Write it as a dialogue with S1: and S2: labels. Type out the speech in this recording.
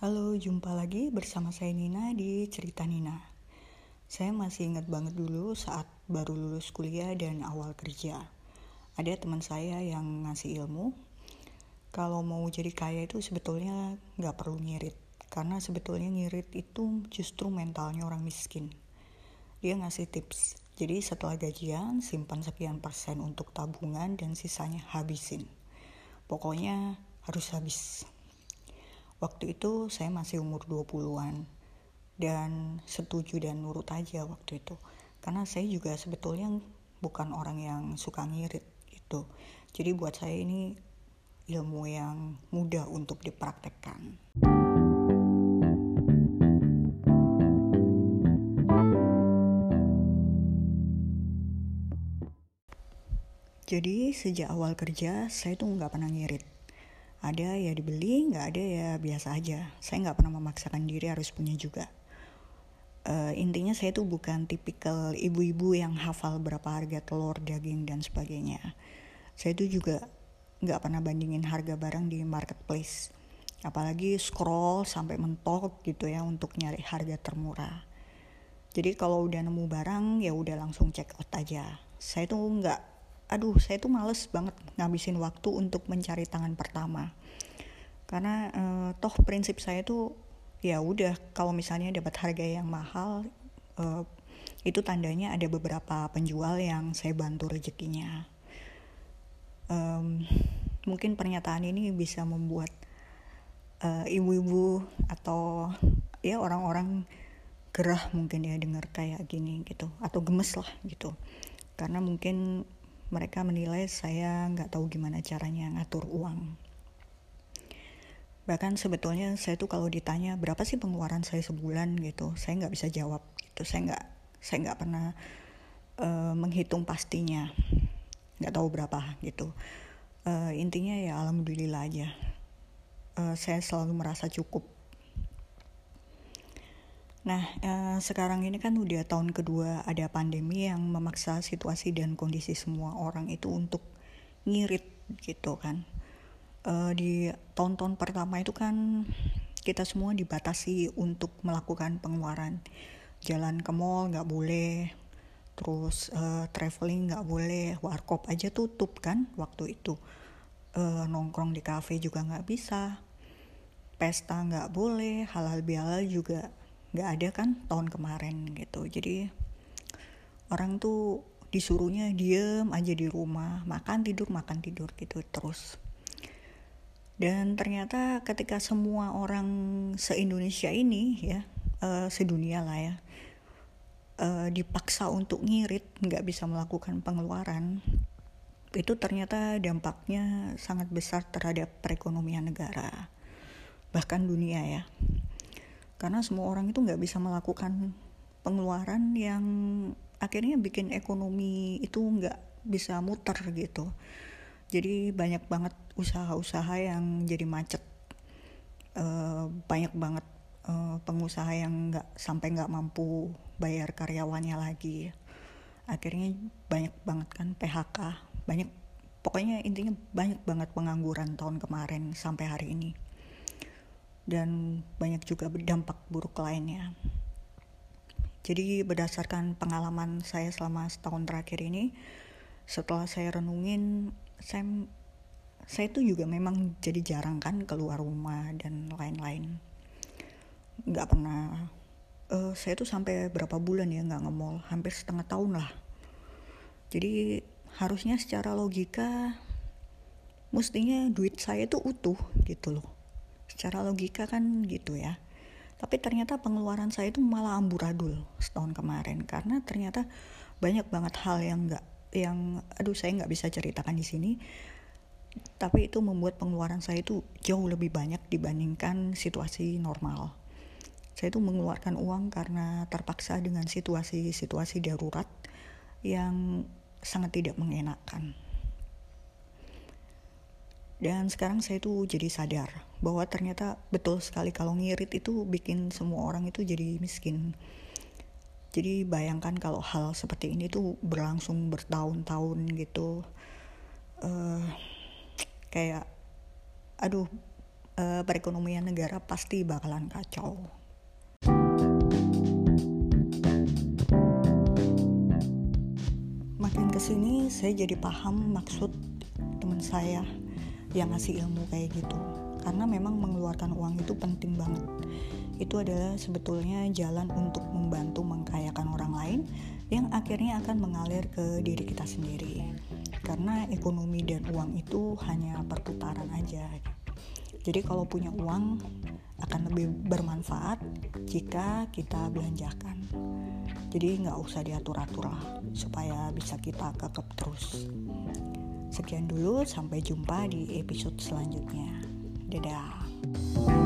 S1: Halo, jumpa lagi bersama saya Nina di Cerita Nina. Saya masih ingat banget dulu saat baru lulus kuliah dan awal kerja. Ada teman saya yang ngasih ilmu, kalau mau jadi kaya itu sebetulnya nggak perlu ngirit. Karena sebetulnya ngirit itu justru mentalnya orang miskin. Dia ngasih tips, jadi setelah gajian simpan sekian persen untuk tabungan dan sisanya habisin. Pokoknya harus habis. Waktu itu saya masih umur 20-an dan setuju dan nurut aja waktu itu. Karena saya juga sebetulnya bukan orang yang suka ngirit gitu. Jadi buat saya ini ilmu yang mudah untuk dipraktekkan. Jadi sejak awal kerja saya tuh nggak pernah ngirit ada ya dibeli nggak ada ya biasa aja. Saya nggak pernah memaksakan diri harus punya juga. Uh, intinya saya tuh bukan tipikal ibu-ibu yang hafal berapa harga telur daging dan sebagainya. Saya tuh juga nggak pernah bandingin harga barang di marketplace. Apalagi scroll sampai mentok gitu ya untuk nyari harga termurah. Jadi kalau udah nemu barang ya udah langsung check out aja. Saya tuh nggak aduh saya tuh males banget ngabisin waktu untuk mencari tangan pertama. Karena uh, toh prinsip saya tuh ya udah kalau misalnya dapat harga yang mahal uh, itu tandanya ada beberapa penjual yang saya bantu rezekinya. Um, mungkin pernyataan ini bisa membuat uh, ibu-ibu atau ya orang-orang gerah mungkin ya dengar kayak gini gitu atau gemes lah gitu. Karena mungkin mereka menilai saya nggak tahu gimana caranya ngatur uang. Bahkan sebetulnya saya tuh kalau ditanya berapa sih pengeluaran saya sebulan gitu, saya nggak bisa jawab gitu. Saya nggak saya nggak pernah uh, menghitung pastinya, nggak tahu berapa gitu. Uh, intinya ya alhamdulillah aja. Uh, saya selalu merasa cukup Nah, eh, sekarang ini kan udah tahun kedua ada pandemi yang memaksa situasi dan kondisi semua orang itu untuk ngirit gitu kan. Eh, di tahun-tahun pertama itu kan kita semua dibatasi untuk melakukan pengeluaran. Jalan ke mall nggak boleh, terus eh, traveling nggak boleh, warkop aja tutup kan waktu itu. Eh, nongkrong di cafe juga nggak bisa, pesta nggak boleh, halal bihalal juga nggak ada kan tahun kemarin gitu. Jadi orang tuh disuruhnya diem aja di rumah makan tidur makan tidur gitu terus. Dan ternyata ketika semua orang se Indonesia ini ya uh, sedunia lah ya uh, dipaksa untuk ngirit nggak bisa melakukan pengeluaran itu ternyata dampaknya sangat besar terhadap perekonomian negara bahkan dunia ya karena semua orang itu nggak bisa melakukan pengeluaran yang akhirnya bikin ekonomi itu nggak bisa muter gitu. Jadi banyak banget usaha-usaha yang jadi macet. Uh, banyak banget uh, pengusaha yang nggak sampai nggak mampu bayar karyawannya lagi. Akhirnya banyak banget kan PHK banyak pokoknya intinya banyak banget pengangguran tahun kemarin sampai hari ini dan banyak juga berdampak buruk lainnya. Jadi berdasarkan pengalaman saya selama setahun terakhir ini, setelah saya renungin, saya saya itu juga memang jadi jarang kan keluar rumah dan lain-lain. Nggak pernah. Uh, saya tuh sampai berapa bulan ya nggak nge-mall, hampir setengah tahun lah. Jadi harusnya secara logika, mestinya duit saya tuh utuh gitu loh secara logika kan gitu ya. Tapi ternyata pengeluaran saya itu malah amburadul setahun kemarin. Karena ternyata banyak banget hal yang nggak yang aduh saya nggak bisa ceritakan di sini. Tapi itu membuat pengeluaran saya itu jauh lebih banyak dibandingkan situasi normal. Saya itu mengeluarkan uang karena terpaksa dengan situasi-situasi darurat yang sangat tidak mengenakan dan sekarang saya tuh jadi sadar bahwa ternyata betul sekali kalau ngirit itu bikin semua orang itu jadi miskin. Jadi bayangkan kalau hal seperti ini tuh berlangsung bertahun-tahun gitu. Uh, kayak aduh uh, perekonomian negara pasti bakalan kacau. Makin ke sini saya jadi paham maksud teman saya yang ngasih ilmu kayak gitu. Karena memang mengeluarkan uang itu penting banget. Itu adalah sebetulnya jalan untuk membantu mengkayakan orang lain yang akhirnya akan mengalir ke diri kita sendiri. Karena ekonomi dan uang itu hanya perputaran aja. Jadi kalau punya uang akan lebih bermanfaat jika kita belanjakan. Jadi nggak usah diatur-atur lah supaya bisa kita kekep terus sekian dulu sampai jumpa di episode selanjutnya Dadah.